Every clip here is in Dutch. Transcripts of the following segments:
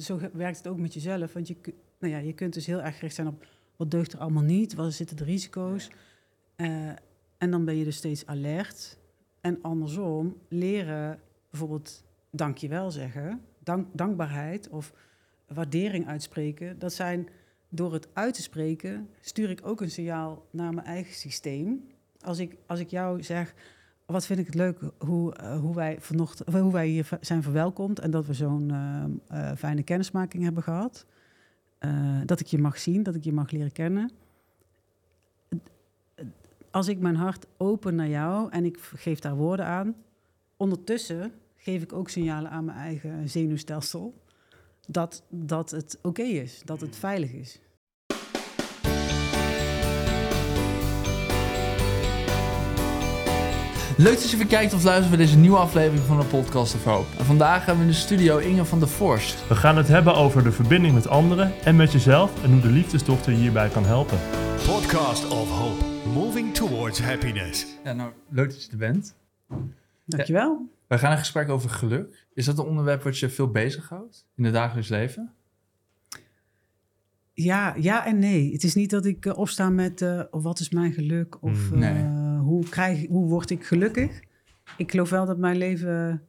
zo werkt het ook met jezelf. Want je, nou ja, je kunt dus heel erg gericht zijn op wat deugt er allemaal niet, waar zitten de risico's. Eh, en dan ben je dus steeds alert. En andersom, leren bijvoorbeeld dankjewel zeggen, dank, dankbaarheid of waardering uitspreken. Dat zijn, door het uit te spreken, stuur ik ook een signaal naar mijn eigen systeem. Als ik, als ik jou zeg, wat vind ik het leuk hoe, eh, hoe, wij vanochtend, hoe wij hier zijn verwelkomd en dat we zo'n eh, eh, fijne kennismaking hebben gehad. Eh, dat ik je mag zien, dat ik je mag leren kennen. Als ik mijn hart open naar jou en ik geef daar woorden aan, ondertussen geef ik ook signalen aan mijn eigen zenuwstelsel dat, dat het oké is, dat het veilig is. Leuk dat je weer kijkt of luistert bij deze nieuwe aflevering van de Podcast of Hope. En vandaag hebben we in de studio Inge van der Vorst. We gaan het hebben over de verbinding met anderen en met jezelf en hoe de liefdesdochter je hierbij kan helpen. Podcast of Hope. Moving towards happiness. Ja, nou, leuk dat je er bent. Dankjewel. We gaan een gesprek over geluk. Is dat een onderwerp wat je veel bezighoudt in het dagelijks leven? Ja, ja en nee. Het is niet dat ik eh, opsta met eh, wat is mijn geluk of Mm, nee. eh, hoe, krijg, hoe word ik gelukkig. Ik geloof wel dat mijn leven,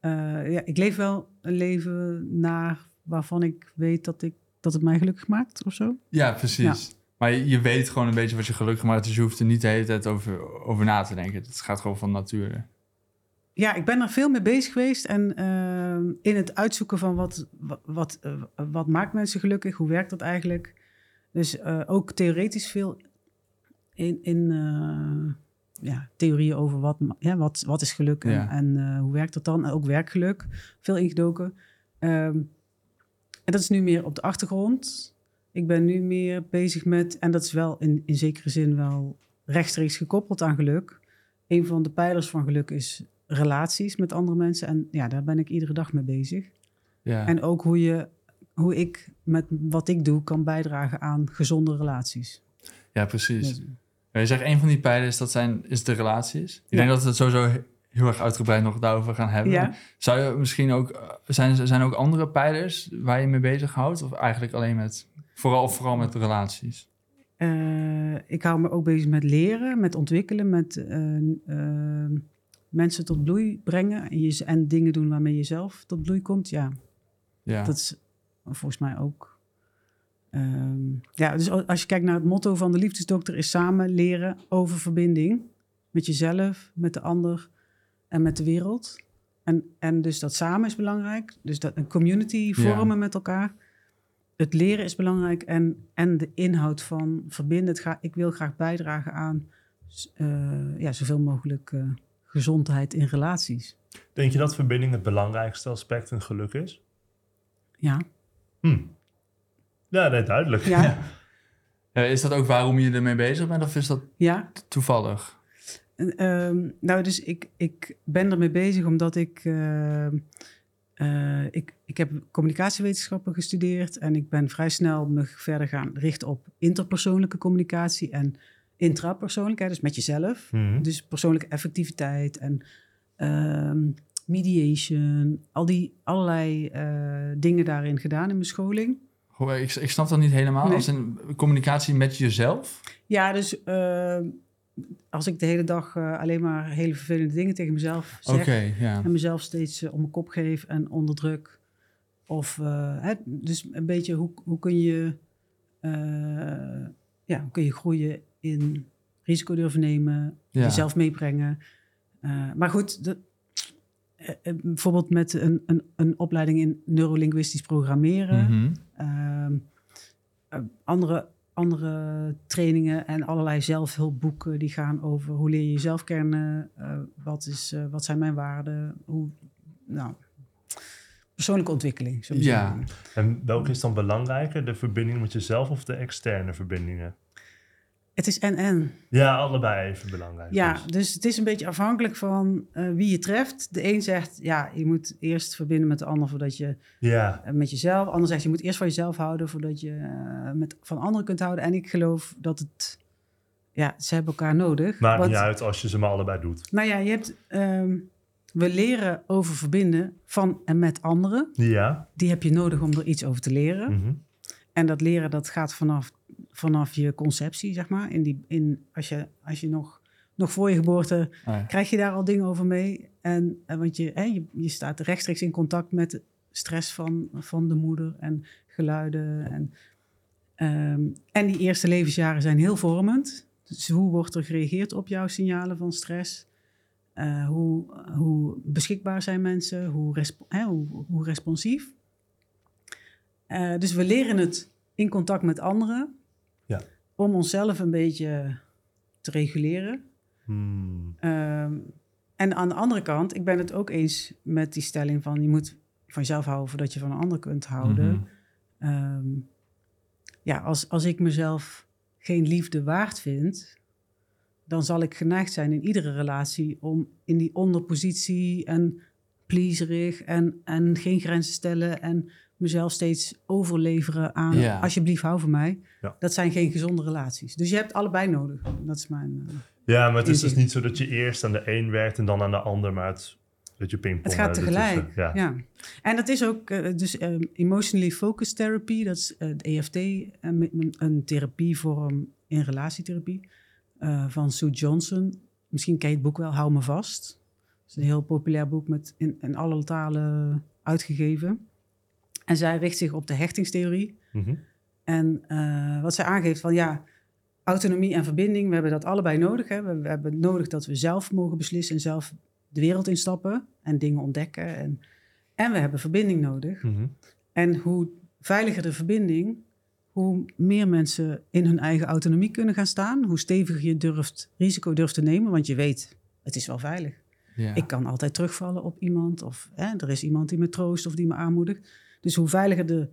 eh, ja, ik leef wel een leven naar waarvan ik weet dat, ik, dat het mij gelukkig maakt of zo. Ja, precies. Maar je, je weet gewoon een beetje wat je gelukkig maakt, dus je hoeft er niet de hele tijd over, over na te denken. Het gaat gewoon van nature. Ja, ik ben er veel mee bezig geweest en eh, in het uitzoeken van wat, wat, eh, wat maakt mensen gelukkig, hoe werkt dat eigenlijk. Dus ook theoretisch veel in, in ja, theorieën over wat, ja, wat, wat is geluk en, Ja. en eh, hoe werkt dat dan. En ook werkgeluk, veel ingedoken. Ehm, en dat is nu meer op de achtergrond. Ik ben nu meer bezig met, en dat is wel in, in zekere zin wel rechtstreeks gekoppeld aan geluk. Een van de pijlers van geluk is relaties met andere mensen. En ja, daar ben ik iedere dag mee bezig. Ja. En ook hoe, je, hoe ik met wat ik doe kan bijdragen aan gezonde relaties. ja, precies. Dus- Je zegt een van die pijlers, dat zijn, is de relaties. Ik Ja. denk dat we het sowieso heel erg uitgebreid nog daarover gaan hebben. Ja. Zou je misschien ook, eh, zijn, zijn er ook andere pijlers waar je mee bezighoudt? Of eigenlijk alleen met, vooral, vooral met relaties? Eh, ik hou me ook bezig met leren, met ontwikkelen, met eh, eh, mensen tot bloei brengen en, je, en dingen doen waarmee je zelf tot bloei komt. Ja, Ja. dat is volgens mij ook. Ehm, ja, dus als je kijkt naar het motto van de liefdesdokter is samen leren over verbinding met jezelf, met de ander en met de wereld. En, en dus dat samen is belangrijk. Dus dat een community vormen met elkaar. Het leren is belangrijk en, en de inhoud van verbinden. Ga, ik wil graag bijdragen aan eh, ja, zoveel mogelijk eh, gezondheid in relaties. Denk je dat verbinding het belangrijkste aspect in geluk is? Ja, Hm. Ja, nee, duidelijk. ja, Ja, is dat ook waarom je ermee bezig bent of is dat ja. toevallig? Ehm, nou, dus ik, ik ben ermee bezig omdat ik, eh, ik... Ik heb communicatiewetenschappen gestudeerd... en ik ben vrij snel me verder gaan richten op interpersoonlijke communicatie... en intrapersoonlijkheid, dus met jezelf. Mhm. Dus persoonlijke effectiviteit en ehm, mediation... al die allerlei eh, dingen daarin gedaan in mijn scholing. Ik, ik snap dat niet helemaal. Nee. Als een communicatie met jezelf? Ja, dus eh, als ik de hele dag eh, alleen maar hele vervelende dingen tegen mezelf zeg... Ja. en mezelf steeds eh, om mijn kop geef en onderdruk. Of eh, hè, dus een beetje hoe, hoe kun je ja, hoe kun je groeien in risico durven nemen, Ja. jezelf meebrengen. Maar goed, de, bijvoorbeeld met een, een, een opleiding in neurolinguistisch programmeren. Eh, andere, andere trainingen en allerlei zelfhulpboeken die gaan over hoe leer je jezelf kennen, eh, wat, is, eh, wat zijn mijn waarden, hoe, nou, persoonlijke ontwikkeling. Zo Ja. En welke is dan belangrijker, de verbinding met jezelf of de externe verbindingen? Het is en-en. Ja, allebei even belangrijk. Ja, dus. dus het is een beetje afhankelijk van eh, wie je treft. De een zegt, ja, je moet eerst verbinden met de ander voordat je Ja, eh, met jezelf. De ander zegt, je moet eerst van jezelf houden voordat je eh, met, van anderen kunt houden. En ik geloof dat het, ja, ze hebben elkaar nodig. maakt Want- niet uit als je ze maar allebei doet. Nou ja, je hebt. ehm, we leren over verbinden van en met anderen. Ja. Die heb je nodig om er iets over te leren. Mhm. En dat leren dat gaat vanaf, vanaf je conceptie, zeg maar. In die, in, als je, als je nog, nog voor je geboorte ja. krijg je daar al dingen over mee. En, en want je, hè, je, je staat rechtstreeks in contact met stress van, van de moeder en geluiden. En, ehm, en die eerste levensjaren zijn heel vormend. Dus hoe wordt er gereageerd op jouw signalen van stress? Eh, hoe, hoe beschikbaar zijn mensen? Hoe, resp- hè, hoe, hoe responsief? Eh, dus we leren het in contact met anderen. Om onszelf een beetje te reguleren. Hmm. Ehm, en aan de andere kant, ik ben het ook eens met die stelling van je moet van jezelf houden voordat je van een ander kunt houden. Mhm. Ehm, ja, als, als ik mezelf geen liefde waard vind, dan zal ik geneigd zijn in iedere relatie om in die onderpositie en pleaserig en, en geen grenzen stellen en mezelf steeds overleveren aan Ja. alsjeblieft hou van mij. Ja. Dat zijn geen gezonde relaties. Dus je hebt allebei nodig. Dat is mijn... eh, Ja, maar het is dus niet zo dat je eerst aan de een werkt en dan aan de ander, maar het, dat je pingpong Het gaat eh, tegelijk. ertussen. Ja. Ja. En dat is ook eh, dus eh, emotionally focused therapy. Dat is eh, de EFT, een, therapievorm in relatietherapie eh, van Sue Johnson. Misschien ken je het boek wel, Hou me vast. Het is een heel populair boek met in, in alle talen uitgegeven. En zij richt zich op de hechtingstheorie. Mhm. En eh, wat zij aangeeft van ja, autonomie en verbinding, we hebben dat allebei nodig. Hè. We, we hebben nodig dat we zelf mogen beslissen en zelf de wereld instappen en dingen ontdekken. En, en we hebben verbinding nodig. Mhm. En hoe veiliger de verbinding, hoe meer mensen in hun eigen autonomie kunnen gaan staan. Hoe steviger je durft, risico durft te nemen, want je weet, het is wel veilig. Ja. Ik kan altijd terugvallen op iemand. Of hè, er is iemand die me troost of die me aanmoedigt. Dus hoe veiliger de,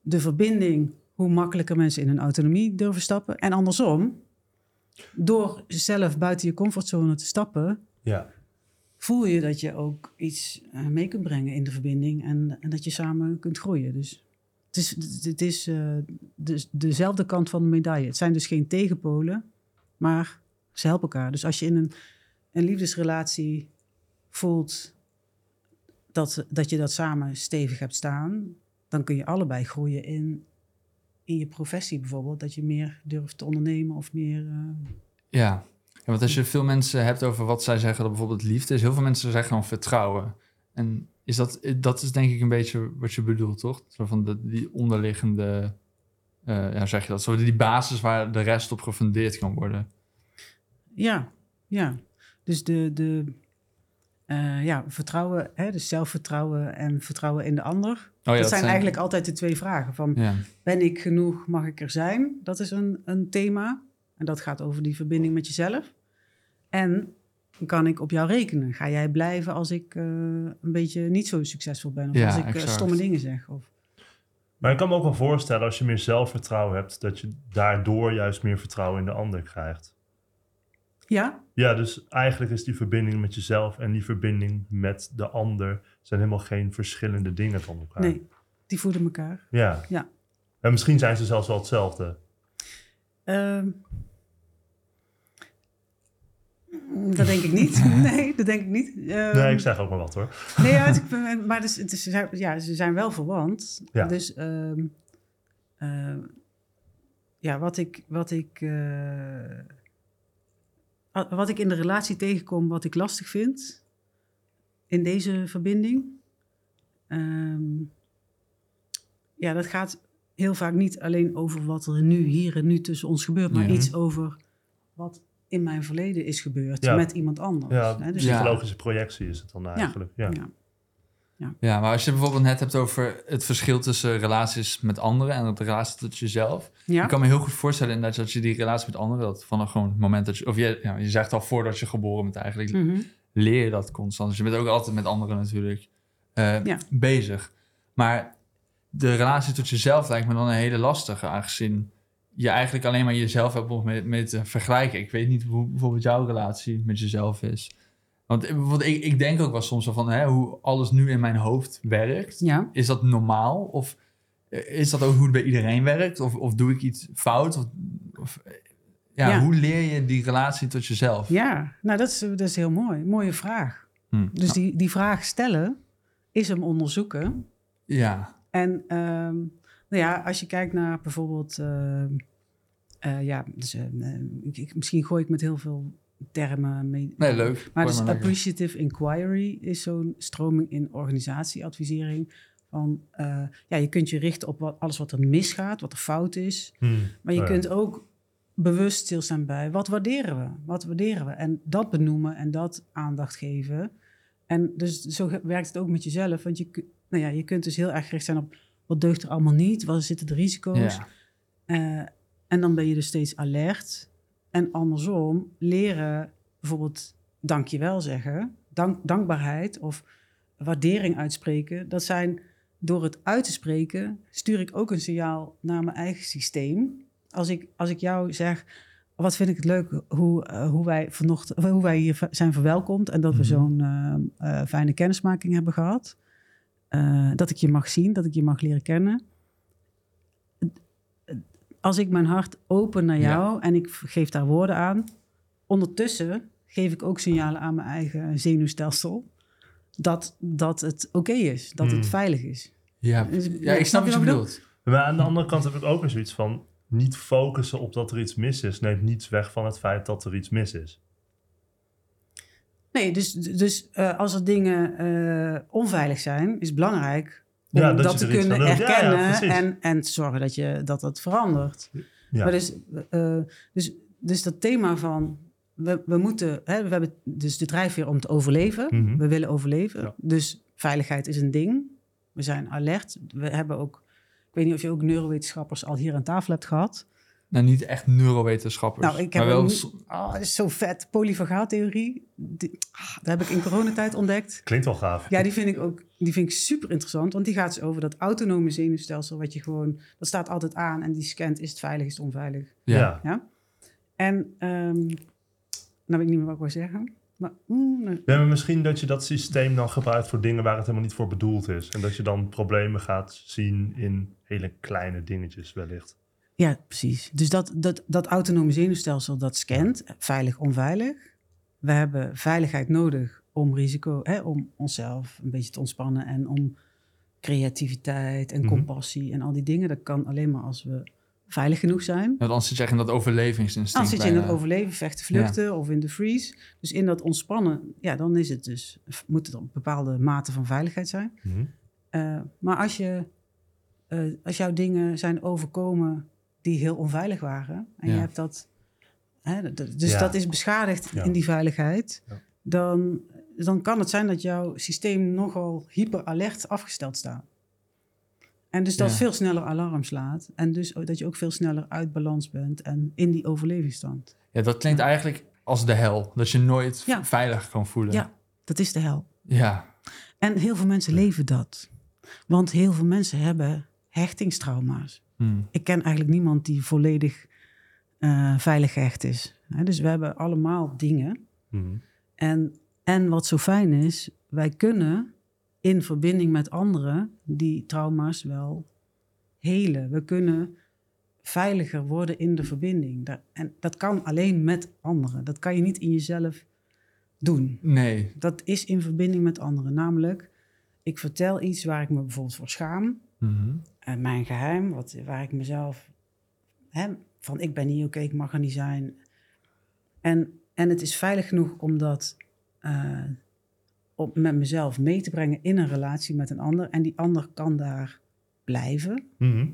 de verbinding, hoe makkelijker mensen in hun autonomie durven stappen. En andersom, door zelf buiten je comfortzone te stappen, Ja. voel je dat je ook iets eh, mee kunt brengen in de verbinding. En, en dat je samen kunt groeien. Dus het is, het is eh, de, dezelfde kant van de medaille. Het zijn dus geen tegenpolen, maar ze helpen elkaar. Dus als je in een, een liefdesrelatie voelt dat, dat je dat samen stevig hebt staan, dan kun je allebei groeien in, in je professie bijvoorbeeld. Dat je meer durft te ondernemen of meer. eh, Ja. ja, want als je veel mensen hebt over wat zij zeggen dat bijvoorbeeld liefde is, heel veel mensen zeggen dan vertrouwen. En is dat, dat is denk ik een beetje wat je bedoelt, toch? Zo van de, die onderliggende, eh, ja, zeg je dat, zo die basis waar de rest op gefundeerd kan worden. Ja, ja. Dus de, de eh, ja, vertrouwen, hè, dus zelfvertrouwen en vertrouwen in de ander. Oh, ja, dat, zijn eigenlijk altijd de twee vragen. Van, Ja, ben ik genoeg, mag ik er zijn? Dat is een, een thema. En dat gaat over die verbinding met jezelf. En kan ik op jou rekenen? Ga jij blijven als ik eh, een beetje niet zo succesvol ben? Of Ja, als ik eh, stomme dingen zeg? Of, Maar ik kan me ook wel voorstellen, als je meer zelfvertrouwen hebt, dat je daardoor juist meer vertrouwen in de ander krijgt. Ja, Ja, dus eigenlijk is die verbinding met jezelf en die verbinding met de ander zijn helemaal geen verschillende dingen van elkaar. nee, die voeden elkaar. Ja. Ja. En misschien zijn ze zelfs wel hetzelfde. Ehm, dat denk ik niet. Nee, dat denk ik niet. Ehm, nee, ik zeg ook maar wat hoor. Nee, ja, het- ik- maar dus, het is, ja, ze zijn wel verwant. Ja. Dus ehm, eh, ja, wat ik, wat, ik, eh, wat ik in de relatie tegenkom, wat ik lastig vind in deze verbinding. ehm, ja, dat gaat heel vaak niet alleen over wat er nu, hier en nu tussen ons gebeurt, maar Ja. iets over wat in mijn verleden is gebeurd Ja. met iemand anders. Ja, hè? Dus psychologische projectie is het dan eigenlijk. Ja. Ja. ja, maar als je bijvoorbeeld net hebt over het verschil tussen relaties met anderen en de relatie tot jezelf. Ja? Ik kan me heel goed voorstellen inderdaad dat je die relatie met anderen, dat vanaf gewoon het moment dat je, of je, ja, je zegt al voordat je geboren bent eigenlijk, Mhm. leer je dat constant. Dus je bent ook altijd met anderen natuurlijk eh, Ja. bezig. Maar de relatie tot jezelf lijkt me dan een hele lastige, aangezien je eigenlijk alleen maar jezelf hebt om mee, mee te vergelijken. Ik weet niet hoe bijvoorbeeld jouw relatie met jezelf is. Want eh, bijvoorbeeld, ik, ik denk ook wel soms van hè, hoe alles nu in mijn hoofd werkt. Ja. Is dat normaal? Of eh, is dat ook hoe het bij iedereen werkt? Of, of doe ik iets fout? Of, of, eh, ja, Ja. hoe leer je die relatie tot jezelf? Ja, nou dat is, dat is heel mooi. Mooie vraag. Hm. Dus Nou, die, die vraag stellen is hem onderzoeken. Ja, En ehm, nou ja, als je kijkt naar bijvoorbeeld, ehm, eh, ja, dus, ik- misschien gooi ik met heel veel termen mee. nee, leuk. Maar dus appreciative inquiry is zo'n stroming in organisatieadvisering. Van, eh, ja, je kunt je richten op wat, alles wat er misgaat, wat er fout is. Hmm. Maar je ja. kunt ook bewust stilstaan bij wat waarderen we? Wat waarderen we? En dat benoemen en dat aandacht geven. En dus zo werkt het ook met jezelf. Want je, nou ja, je kunt dus heel erg gericht zijn op wat deugt er allemaal niet, waar zitten de risico's. Ja. Eh, en dan ben je dus steeds alert. En andersom, leren bijvoorbeeld dankjewel zeggen, dank, dankbaarheid of waardering uitspreken. Dat zijn door het uit te spreken, stuur ik ook een signaal naar mijn eigen systeem. Als ik, als ik jou zeg, wat vind ik het leuk hoe, eh, hoe, wij, vanochtend, hoe wij hier zijn verwelkomd en dat we Mhm. zo'n eh, eh, fijne kennismaking hebben gehad. Eh, dat ik je mag zien, dat ik je mag leren kennen. Als ik mijn hart open naar Ja. jou en ik geef daar woorden aan, ondertussen geef ik ook signalen aan mijn eigen zenuwstelsel dat, dat het oké is, dat het veilig is. Ja, Dus- ja, ik snap wat je bedoelt. Maar aan de andere kant heb ik ook weer zoiets van... niet focussen op dat er iets mis is... neemt niets weg van het feit dat er iets mis is. Nee, dus, dus eh, als er dingen eh, onveilig zijn, is het belangrijk om Ja, dat dat, te kunnen van doet. Ja, ja, erkennen precies. en, en te zorgen dat, je, dat het verandert. Maar dus, eh, dus, dus dat thema van we, we moeten, hè, we hebben dus de drijfveer om te overleven. Mhm. We willen overleven. Dus veiligheid is een ding. We zijn alert. We hebben ook, ik weet niet of je ook neurowetenschappers al hier aan tafel hebt gehad. Nou, niet echt neurowetenschappers. Nou, ik heb maar wel... een- Oh, dat is zo vet. Polyvagaaltheorie. Die, ah, dat heb ik in coronatijd ontdekt. Klinkt wel gaaf. Ja, die vind ik ook die vind ik super interessant. Want die gaat dus over dat autonome zenuwstelsel. Wat je gewoon, dat staat altijd aan en die scant: is het veilig, is het onveilig. Ja. Ja. En, ehm nou weet ik niet meer wat ik wil zeggen. Maar, mm, nou, Ja, maar misschien dat je dat systeem dan gebruikt voor dingen waar het helemaal niet voor bedoeld is. En dat je dan problemen gaat zien in hele kleine dingetjes wellicht. Ja, precies. Dus dat, dat, dat autonome zenuwstelsel dat scant, veilig, onveilig. We hebben veiligheid nodig om risico, hè, om onszelf een beetje te ontspannen en om creativiteit en Mhm. compassie en al die dingen. Dat kan alleen maar als we veilig genoeg zijn. Want anders zit je in dat overlevingsinstinct. Dan zit je in het bijna. overleven, vechten, vluchten of in de freeze. Dus in dat ontspannen, ja, dan is het dus, moet het op een bepaalde mate van veiligheid zijn. Mhm. Eh, maar als, je, eh, als jouw dingen zijn overkomen die heel onveilig waren, en Ja. je hebt dat, hè, dus Ja. dat is beschadigd Ja. in die veiligheid, Ja. dan, dan kan het zijn dat jouw systeem nogal hyperalert afgesteld staat. En dus dat Ja. veel sneller alarm slaat. En dus dat je ook veel sneller uit balans bent en in die overlevingsstand. Ja, dat klinkt eigenlijk als de hel. Dat je nooit Ja. veilig kan voelen. Ja, dat is de hel. Ja. En heel veel mensen leven dat. Want heel veel mensen hebben hechtingstrauma's. Hm. Ik ken eigenlijk niemand die volledig eh, veilig gehecht is. Hè, dus we hebben allemaal dingen. Mhm. En, en wat zo fijn is, wij kunnen in verbinding met anderen die trauma's wel helen. We kunnen veiliger worden in de verbinding. En dat kan alleen met anderen. Dat kan je niet in jezelf doen. Nee. Dat is in verbinding met anderen. Namelijk, ik vertel iets waar ik me bijvoorbeeld voor schaam. Mhm. En mijn geheim, wat, waar ik mezelf... Hè, van ik ben niet oké, ik mag er niet zijn. En, en het is veilig genoeg om dat eh, op, met mezelf mee te brengen in een relatie met een ander. En die ander kan daar blijven. Mhm.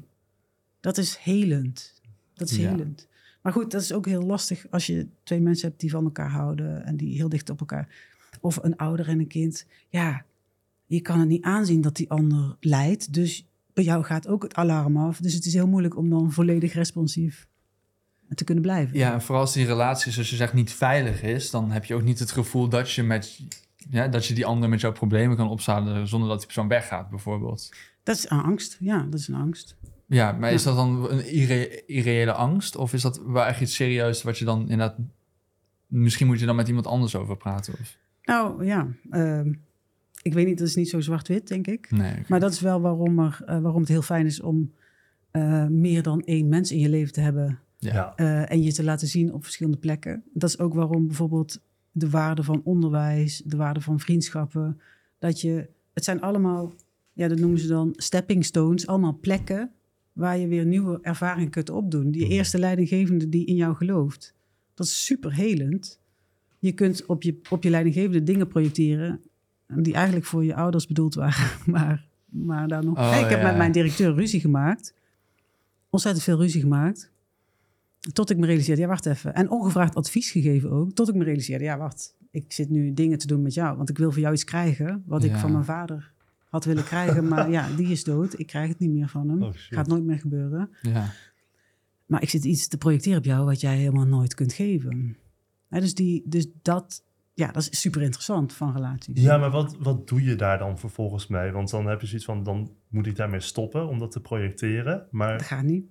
Dat is helend. Dat is Ja. helend. Maar goed, dat is ook heel lastig als je twee mensen hebt die van elkaar houden en die heel dicht op elkaar. Of een ouder en een kind. Ja, je kan het niet aanzien dat die ander lijdt. Dus bij jou gaat ook het alarm af. Dus het is heel moeilijk om dan volledig responsief te kunnen blijven. Ja, en vooral als die relatie, zoals je zegt, niet veilig is, dan heb je ook niet het gevoel dat je, met, ja, dat je die ander met jouw problemen kan opzadelen zonder dat die persoon weggaat, bijvoorbeeld. Dat is een angst. Ja, dat is een angst. Ja, maar is dat dan een irre- irreële angst? Of is dat wel echt iets serieus wat je dan inderdaad... Misschien moet je dan met iemand anders over praten? Of? Nou ja, ehm, ik weet niet, dat is niet zo zwart-wit, denk ik. Nee. Maar dat is wel waarom, er, eh, waarom het heel fijn is om eh, meer dan één mens in je leven te hebben. Ja. Eh, en je te laten zien op verschillende plekken. Dat is ook waarom bijvoorbeeld de waarde van onderwijs, de waarde van vriendschappen. Dat je, het zijn allemaal, ja, dat noemen ze dan stepping stones, allemaal plekken waar je weer nieuwe ervaringen kunt opdoen. Die Mhm. eerste leidinggevende die in jou gelooft. Dat is super helend. Je kunt op je, op je leidinggevende dingen projecteren die eigenlijk voor je ouders bedoeld waren. Maar, maar daar nog. Oh, Hey, ik heb ja. met mijn directeur ruzie gemaakt. Ontzettend veel ruzie gemaakt. Tot ik me realiseerde, ja, wacht even. En ongevraagd advies gegeven ook. Tot ik me realiseerde, ja, wacht. Ik zit nu dingen te doen met jou. Want ik wil voor jou iets krijgen. Wat ik van mijn vader had willen krijgen. Maar ja, die is dood. Ik krijg het niet meer van hem. Oh. Gaat nooit meer gebeuren. Ja. Maar ik zit iets te projecteren op jou wat jij helemaal nooit kunt geven. Dus, die, dus dat, ja, dat is super interessant van relaties. Ja, maar wat, wat doe je daar dan vervolgens mee? Want dan heb je zoiets van, dan moet ik daarmee stoppen om dat te projecteren. Maar Dat gaat niet.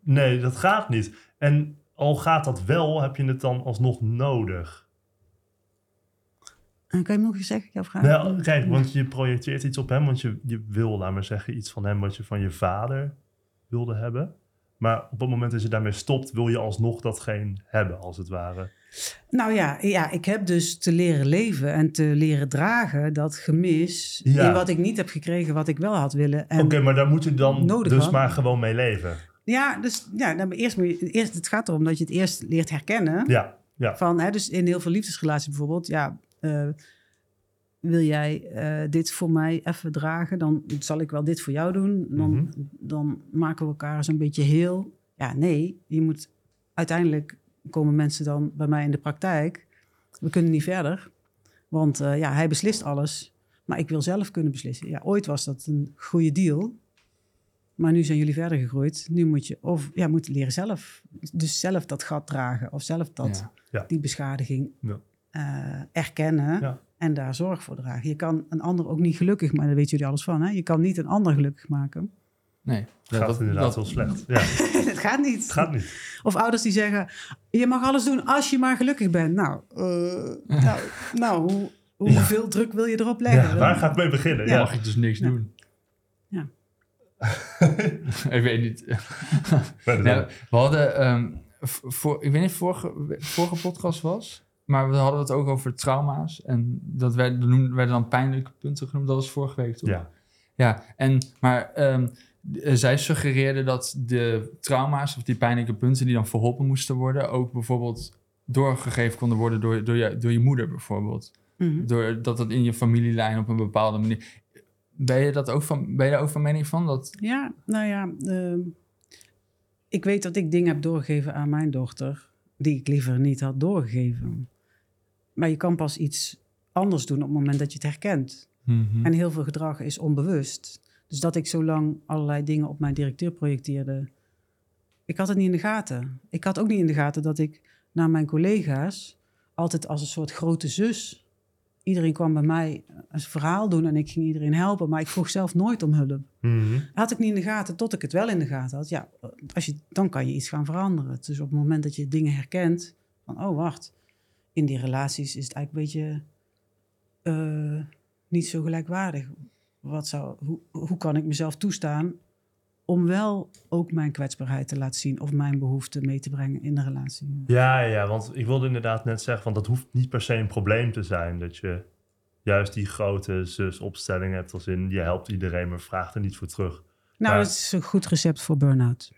nee, dat gaat niet. En al gaat dat wel, heb je het dan alsnog nodig. En kan je me nog eens zeggen, jouw vraag? Nou, kijk, want je projecteert iets op hem, want je, je wil, laat maar zeggen, iets van hem wat je van je vader wilde hebben. Maar op het moment dat je daarmee stopt, wil je alsnog datgene hebben, als het ware. Nou ja, ja, ik heb dus te leren leven en te leren dragen dat gemis Ja. in wat ik niet heb gekregen, wat ik wel had willen. En Oké, maar daar moet je dan dus had. maar gewoon mee leven. Ja, dus ja, dan eerst moet je, eerst, het gaat erom dat je het eerst leert herkennen. Ja, ja. Van, hè, dus in heel veel liefdesrelaties bijvoorbeeld, ja, eh, wil jij eh, dit voor mij even dragen, dan zal ik wel dit voor jou doen. Dan, Mhm. dan maken we elkaar zo'n beetje heel. Ja, nee, je moet uiteindelijk komen mensen dan bij mij in de praktijk. We kunnen niet verder, want eh, ja, hij beslist alles, maar ik wil zelf kunnen beslissen. Ja, ooit was dat een goede deal. Maar nu zijn jullie verder gegroeid. Nu moet je of ja, moet leren zelf. Dus zelf dat gat dragen. Of zelf dat Ja. die beschadiging eh, erkennen Ja. En daar zorg voor dragen. Je kan een ander ook niet gelukkig maken, daar weten jullie alles van. Hè? Je kan niet een ander gelukkig maken. Nee. Het gaat inderdaad heel slecht. Ja, het gaat niet. het gaat niet. Of ouders die zeggen, je mag alles doen als je maar gelukkig bent. Nou, eh, nou, nou hoe, hoeveel druk wil je erop leggen? Ja, waar gaat het mee beginnen? Ja. mag ik dus niks Ja. doen. Ja. ik weet niet. Nee, we hadden, ehm, voor, ik weet niet of vorige, vorige podcast was, maar we hadden het ook over trauma's. En dat werd, noemden, werden dan pijnlijke punten genoemd. Dat was vorige week, toch? Ja. Ja, en, maar ehm, eh, zij suggereerde dat de trauma's of die pijnlijke punten die dan verholpen moesten worden, ook bijvoorbeeld doorgegeven konden worden door, door, je, door je moeder bijvoorbeeld. Mhm. Door, dat dat in je familielijn op een bepaalde manier... Ben je, dat ook van, ben je daar ook van mening van? Dat, Ja, nou ja, ehm, ik weet dat ik dingen heb doorgegeven aan mijn dochter die ik liever niet had doorgegeven. Maar je kan pas iets anders doen op het moment dat je het herkent. Mhm. En heel veel gedrag is onbewust. Dus dat ik zo lang allerlei dingen op mijn directeur projecteerde. Ik had het niet in de gaten. Ik had ook niet in de gaten dat ik naar mijn collega's altijd als een soort grote zus. Iedereen kwam bij mij een verhaal doen en ik ging iedereen helpen, maar ik vroeg zelf nooit om hulp. Mhm. Had ik niet in de gaten tot ik het wel in de gaten had. Ja, als je, dan kan je iets gaan veranderen. Dus op het moment dat je dingen herkent, van oh wacht, in die relaties is het eigenlijk een beetje eh, niet zo gelijkwaardig. Wat zou, hoe, hoe kan ik mezelf toestaan om wel ook mijn kwetsbaarheid te laten zien of mijn behoeften mee te brengen in de relatie? Ja, ja, want ik wilde inderdaad net zeggen, want dat hoeft niet per se een probleem te zijn. Dat je juist die grote zusopstelling hebt als in je helpt iedereen, maar vraagt er niet voor terug. Nou, Maar- dat is een goed recept voor burn-out.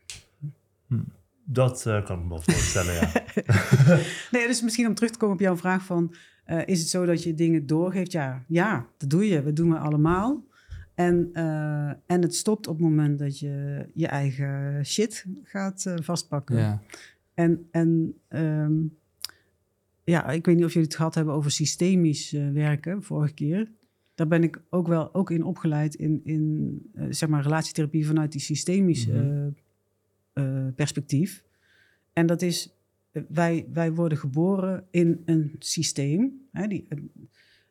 Dat eh, kan ik me wel voorstellen, ja. Nee, dus misschien om terug te komen op jouw vraag van... eh, is het zo dat je dingen doorgeeft? Ja, ja, dat doe je. Dat doen we allemaal. En, eh, en het stopt op het moment dat je je eigen shit gaat vastpakken. ja. En, en ehm, ja, ik weet niet of jullie het gehad hebben over systemisch eh, werken vorige keer. Daar ben ik ook wel ook in opgeleid in, in zeg maar relatietherapie vanuit die systemische eh, perspectief. En dat is, eh, wij, wij worden geboren in een systeem. Hè, die, eh,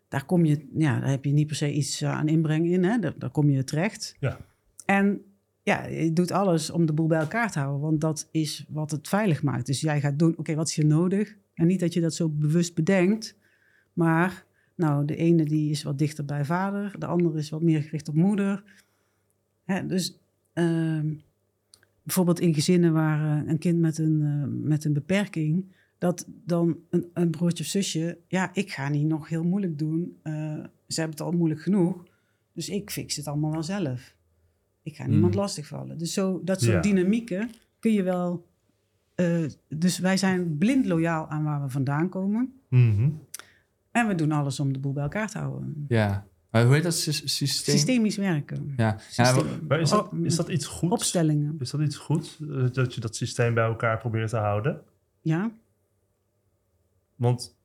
daar kom je, ja, daar heb je niet per se iets eh, aan inbreng in. Hè, daar, daar kom je terecht. Ja. En ja, je doet alles om de boel bij elkaar te houden, want dat is wat het veilig maakt. Dus jij gaat doen, oké, wat is hier nodig? En niet dat je dat zo bewust bedenkt, maar nou, de ene die is wat dichter bij vader, de andere is wat meer gericht op moeder. Hè, dus ehm, bijvoorbeeld in gezinnen waar eh, een kind met een, eh, met een beperking dat dan een, een broertje of zusje, ja, ik ga niet nog heel moeilijk doen. Eh, ze hebben het al moeilijk genoeg, dus ik fix het allemaal wel zelf. Ik ga niemand Hmm. lastigvallen. Dus zo, dat soort Ja. dynamieken kun je wel. dus wij zijn blind loyaal aan waar we vandaan komen. Mhm. En we doen alles om de boel bij elkaar te houden. Ja. Maar hoe heet dat sy- systeem? Systemisch werken. Ja. Maar is dat, Oh, is dat iets goeds? Opstellingen. Is dat iets goeds? eh, Dat je dat systeem bij elkaar probeert te houden? Ja, Want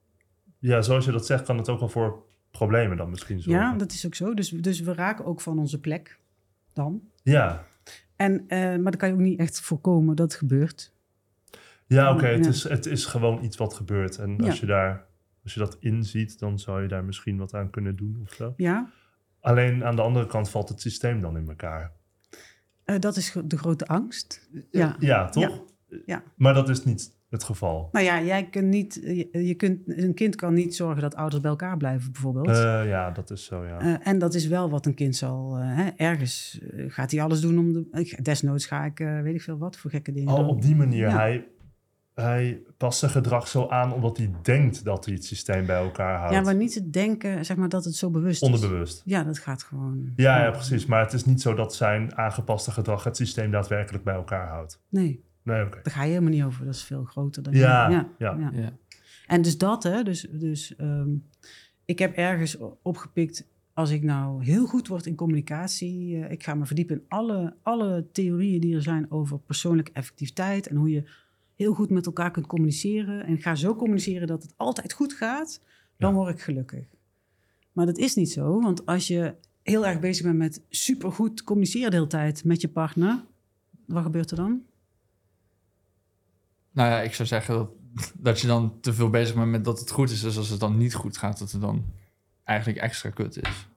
ja, zoals je dat zegt, kan het ook wel voor problemen dan misschien zorgen. ja, dat is ook zo. Dus, dus we raken ook van onze plek dan. ja. En, eh, maar dan kan je ook niet echt voorkomen dat het gebeurt. Ja, oké. Het, Ja. is, het is gewoon iets wat gebeurt. En als, je daar, als je dat inziet, dan zou je daar misschien wat aan kunnen doen of zo. Ja, Alleen aan de andere kant valt het systeem dan in elkaar. eh, dat is de grote angst. Ja. Ja, toch? Ja. Maar dat is niet het geval. Nou ja, jij kunt niet, je, je kunt, een kind kan niet zorgen dat ouders bij elkaar blijven, bijvoorbeeld. Eh, ja, dat is zo, ja. Eh, en dat is wel wat een kind zal. eh, hè, ergens eh, gaat hij alles doen om de. Desnoods ga ik, eh, weet ik veel wat voor gekke dingen. Oh, doen. op die manier. Ja. Hij, hij past zijn gedrag zo aan omdat hij denkt dat hij het systeem bij elkaar houdt. Ja, maar niet te denken, zeg maar, dat het zo bewust is. Onderbewust. Ja, dat gaat gewoon. Ja, ja, precies. Maar het is niet zo dat zijn aangepaste gedrag het systeem daadwerkelijk bij elkaar houdt. Nee, Nee, oké. daar ga je helemaal niet over. Dat is veel groter dan. Ja, ja, ja. Ja. En dus dat, hè. Dus, dus ehm, ik heb ergens opgepikt. Als ik nou heel goed word in communicatie, eh, ik ga me verdiepen in alle, alle theorieën die er zijn over persoonlijke effectiviteit en hoe je heel goed met elkaar kunt communiceren. En ga zo communiceren dat het altijd goed gaat, dan word ik gelukkig. Maar dat is niet zo, want als je heel erg bezig bent met supergoed communiceren de hele tijd met je partner, wat gebeurt er dan? Nou ja, ik zou zeggen dat, dat je dan te veel bezig bent met dat het goed is. Dus als het dan niet goed gaat, dat het dan eigenlijk extra kut is.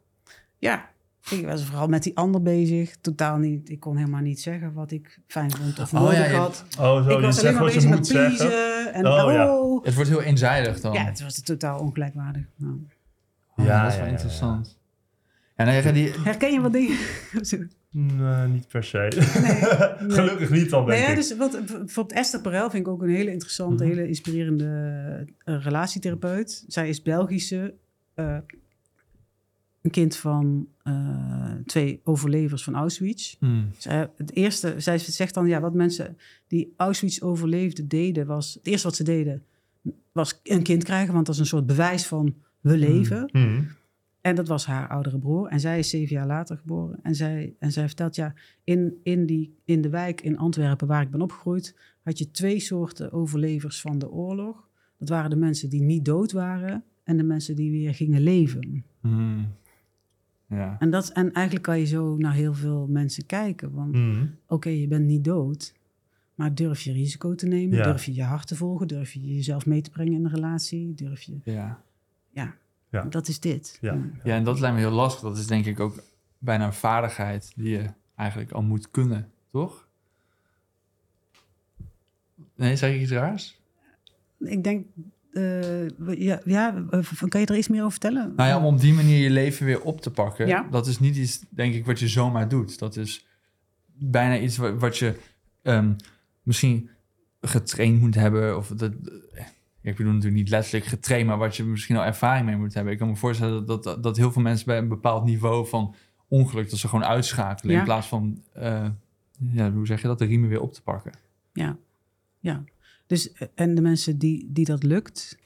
Ja, ik was vooral met die ander bezig. Totaal niet. Ik kon helemaal niet zeggen wat ik fijn vond of Oh, nodig ja, je- had. Oh, zo, ik was alleen maar bezig met pleasen. En Oh, oh, ja. Het wordt heel eenzijdig dan. ja, het was totaal ongelijkwaardig. Nou, Oh, Ja, dat is ja, wel ja, interessant. Ja, nee, die, herken je wat dingen? Nee, niet per se. nee. Gelukkig niet dan, denk Nee, ik. dus wat, bijvoorbeeld Esther Perel vind ik ook een hele interessante, Mhm. hele inspirerende eh, relatietherapeut. Zij is Belgische, eh, een kind van eh, twee overlevers van Auschwitz. Hmm. Zij, het eerste, zij zegt dan, ja, wat mensen die Auschwitz overleefden deden, was het eerste wat ze deden, was een kind krijgen, want dat is een soort bewijs van we leven. Mhm. En dat was haar oudere broer. En zij is zeven jaar later geboren. En zij, en zij vertelt, ja, in, in, die, in de wijk in Antwerpen waar ik ben opgegroeid, had je twee soorten overlevers van de oorlog. Dat waren de mensen die niet dood waren en de mensen die weer gingen leven. Hmm. Ja. En, dat, en eigenlijk kan je zo naar heel veel mensen kijken. Want Mhm. oké, je bent niet dood. Maar durf je risico te nemen? Ja. Durf je je hart te volgen? Durf je jezelf mee te brengen in een relatie? Durf je... Ja. Ja, Ja. dat is dit. Ja. ja, en dat lijkt me heel lastig. Dat is denk ik ook bijna een vaardigheid die je eigenlijk al moet kunnen, toch? Nee, zeg ik iets raars? Ik denk... eh, ja, ja, eh, kan je er iets meer over vertellen? Nou ja, om op die manier je leven weer op te pakken. Ja. Dat is niet iets, denk ik, wat je zomaar doet. Dat is bijna iets wat, wat je ehm, misschien getraind moet hebben. Of dat, ik bedoel natuurlijk niet letterlijk getraind, maar wat je misschien al ervaring mee moet hebben. Ik kan me voorstellen dat, dat, dat heel veel mensen bij een bepaald niveau van ongeluk, dat ze gewoon uitschakelen. Ja. In plaats van, eh, ja, hoe zeg je dat, de riemen weer op te pakken. Ja, ja. Dus, eh, en de mensen die, die dat lukt,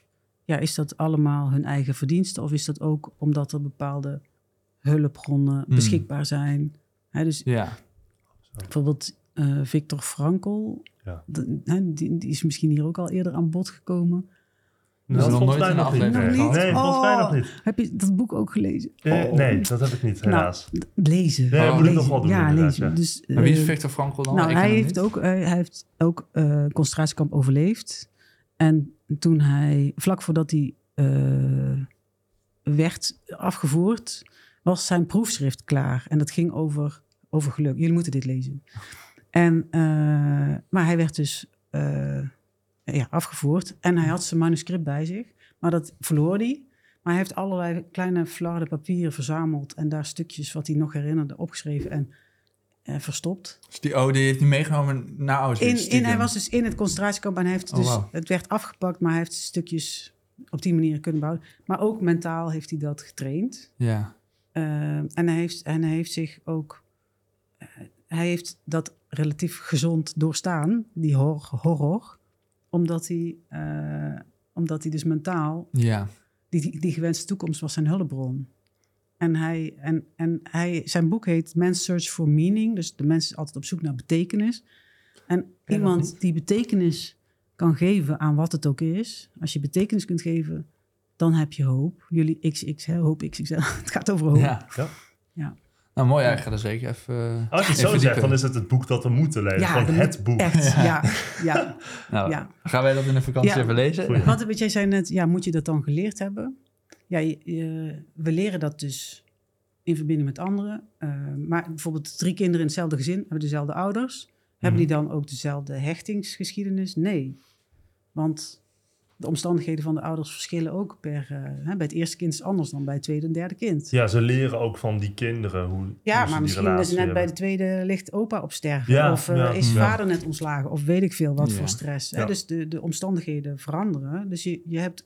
ja, is dat allemaal hun eigen verdienste? Of is dat ook omdat er bepaalde hulpbronnen Hmm. beschikbaar zijn? Hè, dus Ja, bijvoorbeeld eh Victor Frankl, Ja. de- die, die is misschien hier ook al eerder aan bod gekomen. Dat is nog volgens nooit mij een nog niet. aflevering Nee, nee volgens mij Oh. nog niet. Heb je dat boek ook gelezen? Eh, Oh. Nee, dat heb ik niet, helaas. Nou, lezen. Ja, dat moet ik nog wel doen, Ja, lezen. ja. Dus, maar wie is eh, Victor Frankl dan? Nou, ken hij heeft, ook, eh, hij heeft ook eh concentratiekamp overleefd. En toen hij, vlak voordat hij eh, werd afgevoerd, was zijn proefschrift klaar. En dat ging over, over geluk. Jullie moeten dit lezen. En, eh, maar hij werd dus eh, ja, afgevoerd. En hij had zijn manuscript bij zich. Maar dat verloor hij. Maar hij heeft allerlei kleine flarden papieren verzameld. En daar stukjes wat hij nog herinnerde opgeschreven. En eh, verstopt. Dus die, oh, die heeft hij meegenomen naar Auschwitz. In, in, hij was dus in het concentratiekamp en hij heeft Oh, dus, het werd afgepakt, maar hij heeft stukjes op die manier kunnen bouwen. Maar ook mentaal heeft hij dat getraind. Ja. Eh, en, hij heeft, en hij heeft zich ook, eh, hij heeft dat relatief gezond doorstaan, die hor- horror, omdat hij, eh, omdat hij dus mentaal Ja. die, die, die gewenste toekomst was zijn hulpbron. En, hij, en, en hij, zijn boek heet Man's Search for Meaning. Dus de mens is altijd op zoek naar betekenis. En iemand die betekenis kan geven aan wat het ook is. Als je betekenis kunt geven, dan heb je hoop. Jullie XX, hè, hoop XXL. Het gaat over hoop. ja. Ja. Ja. Nou, mooi. Ja, ik ga er zeker even... eh, Als je het zo zegt, dan is het het boek dat we moeten lezen. Gewoon dat het boek. Echt, ja. ja, Nou, ja. gaan wij dat in de vakantie Ja. even lezen? Goeie. Wat, wat jij zei net, ja, moet je dat dan geleerd hebben? Ja, je- je- we leren dat dus in verbinding met anderen. Eh, maar bijvoorbeeld drie kinderen in hetzelfde gezin hebben dezelfde ouders. Hebben die dan ook dezelfde hechtingsgeschiedenis? Nee. Want de omstandigheden van de ouders verschillen ook per... eh, hè, bij het eerste kind is het anders dan bij het tweede en derde kind. Ja, ze leren ook van die kinderen hoe, hoe Ja, ze maar die misschien is net bij de tweede ligt opa op sterven. Ja, of eh, ja, is ja. vader net ontslagen. Of weet ik veel wat Ja. voor stress. Hè? Ja. Dus de, de omstandigheden veranderen. Dus je, je hebt...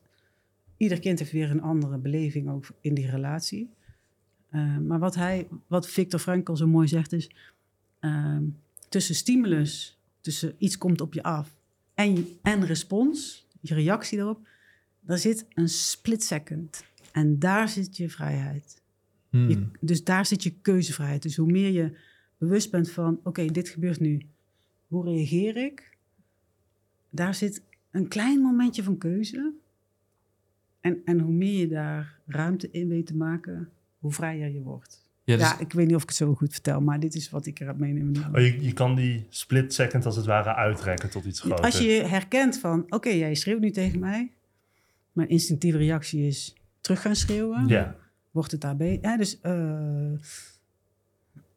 Ieder kind heeft weer een andere beleving ook in die relatie. Eh, maar wat, hij, wat Victor Frankl zo mooi zegt is... ehm, tussen stimulus, tussen iets komt op je af... en, en respons, je reactie daarop... daar zit een split second. En daar zit je vrijheid. Hmm. Je, dus daar zit je keuzevrijheid. Dus hoe meer je bewust bent van, oké, dit gebeurt nu. Hoe reageer ik? Daar zit een klein momentje van keuze. En, en hoe meer je daar ruimte in weet te maken, hoe vrijer je wordt. Ja, dus- Ja, ik weet niet of ik het zo goed vertel, maar dit is wat ik eruit meeneem. Oh, je, je kan die split second als het ware uitrekken tot iets groter. Als je herkent van, oké, jij schreeuwt nu tegen mij. Mijn instinctieve reactie is terug gaan schreeuwen. Ja, wordt het daarbij. Ja, dus eh,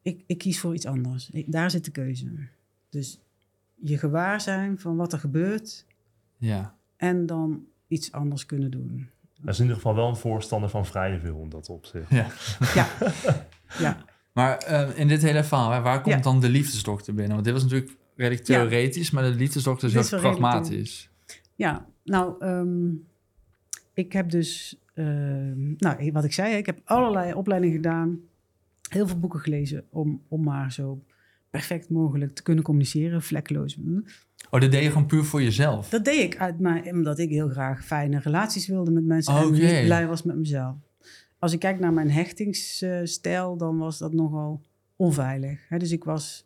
ik, ik kies voor iets anders. Ik- daar zit de keuze. Dus je gewaar zijn van wat er gebeurt ja. en dan iets anders kunnen doen. hij is in ieder geval wel een voorstander van vrije wil in dat opzicht. ja. Ja, ja. Maar eh, in dit hele verhaal, hè, waar komt Ja. dan de liefdesdokter binnen? Want dit was natuurlijk redelijk theoretisch, maar de liefdesdokter is redelijk pragmatisch. ja. nou, ehm, ik heb dus, ehm, nou, wat ik zei, ik heb allerlei opleidingen gedaan, heel veel boeken gelezen om, om maar zo perfect mogelijk te kunnen communiceren, vlekkeloos. Hm. Oh, dat deed je gewoon puur voor jezelf? Dat deed ik uit omdat ik heel graag fijne relaties wilde met mensen en niet blij was met mezelf. Als ik kijk naar mijn hechtingsstijl, dan was dat nogal onveilig. Hè, dus ik was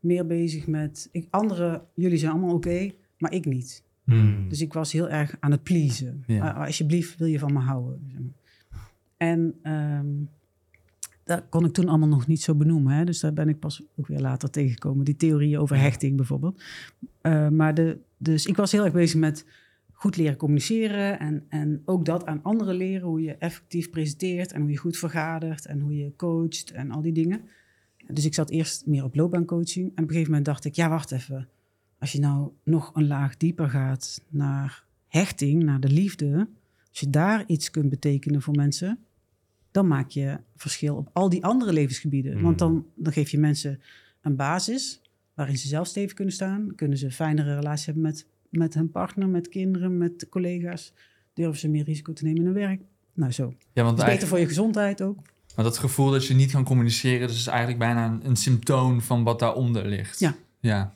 meer bezig met, ik, anderen, jullie zijn allemaal oké, maar ik niet. Hmm. Dus ik was heel erg aan het pleasen. Ja. Ah, alsjeblieft, wil je van me houden? zeg maar. En ehm, dat kon ik toen allemaal nog niet zo benoemen. Hè? Dus daar ben ik pas ook weer later tegengekomen. Die theorieën over hechting bijvoorbeeld. Eh, maar de, dus ik was heel erg bezig met goed leren communiceren. En, en ook dat aan anderen leren. Hoe je effectief presenteert. En hoe je goed vergadert. En hoe je coacht. En al die dingen. Dus ik zat eerst meer op loopbaancoaching. En op een gegeven moment dacht ik, ja, wacht even. Als je nou nog een laag dieper gaat naar hechting, naar de liefde. Als je daar iets kunt betekenen voor mensen, dan maak je verschil op al die andere levensgebieden. Mm. Want dan, dan geef je mensen een basis waarin ze zelf stevig kunnen staan. Kunnen ze een fijnere relatie hebben met, met hun partner, met kinderen, met collega's. Durven ze meer risico te nemen in hun werk. Nou zo. Ja, want is beter voor je gezondheid ook. maar dat gevoel dat je niet kan communiceren, dat is eigenlijk bijna een, een symptoom van wat daaronder ligt. Ja. Ja.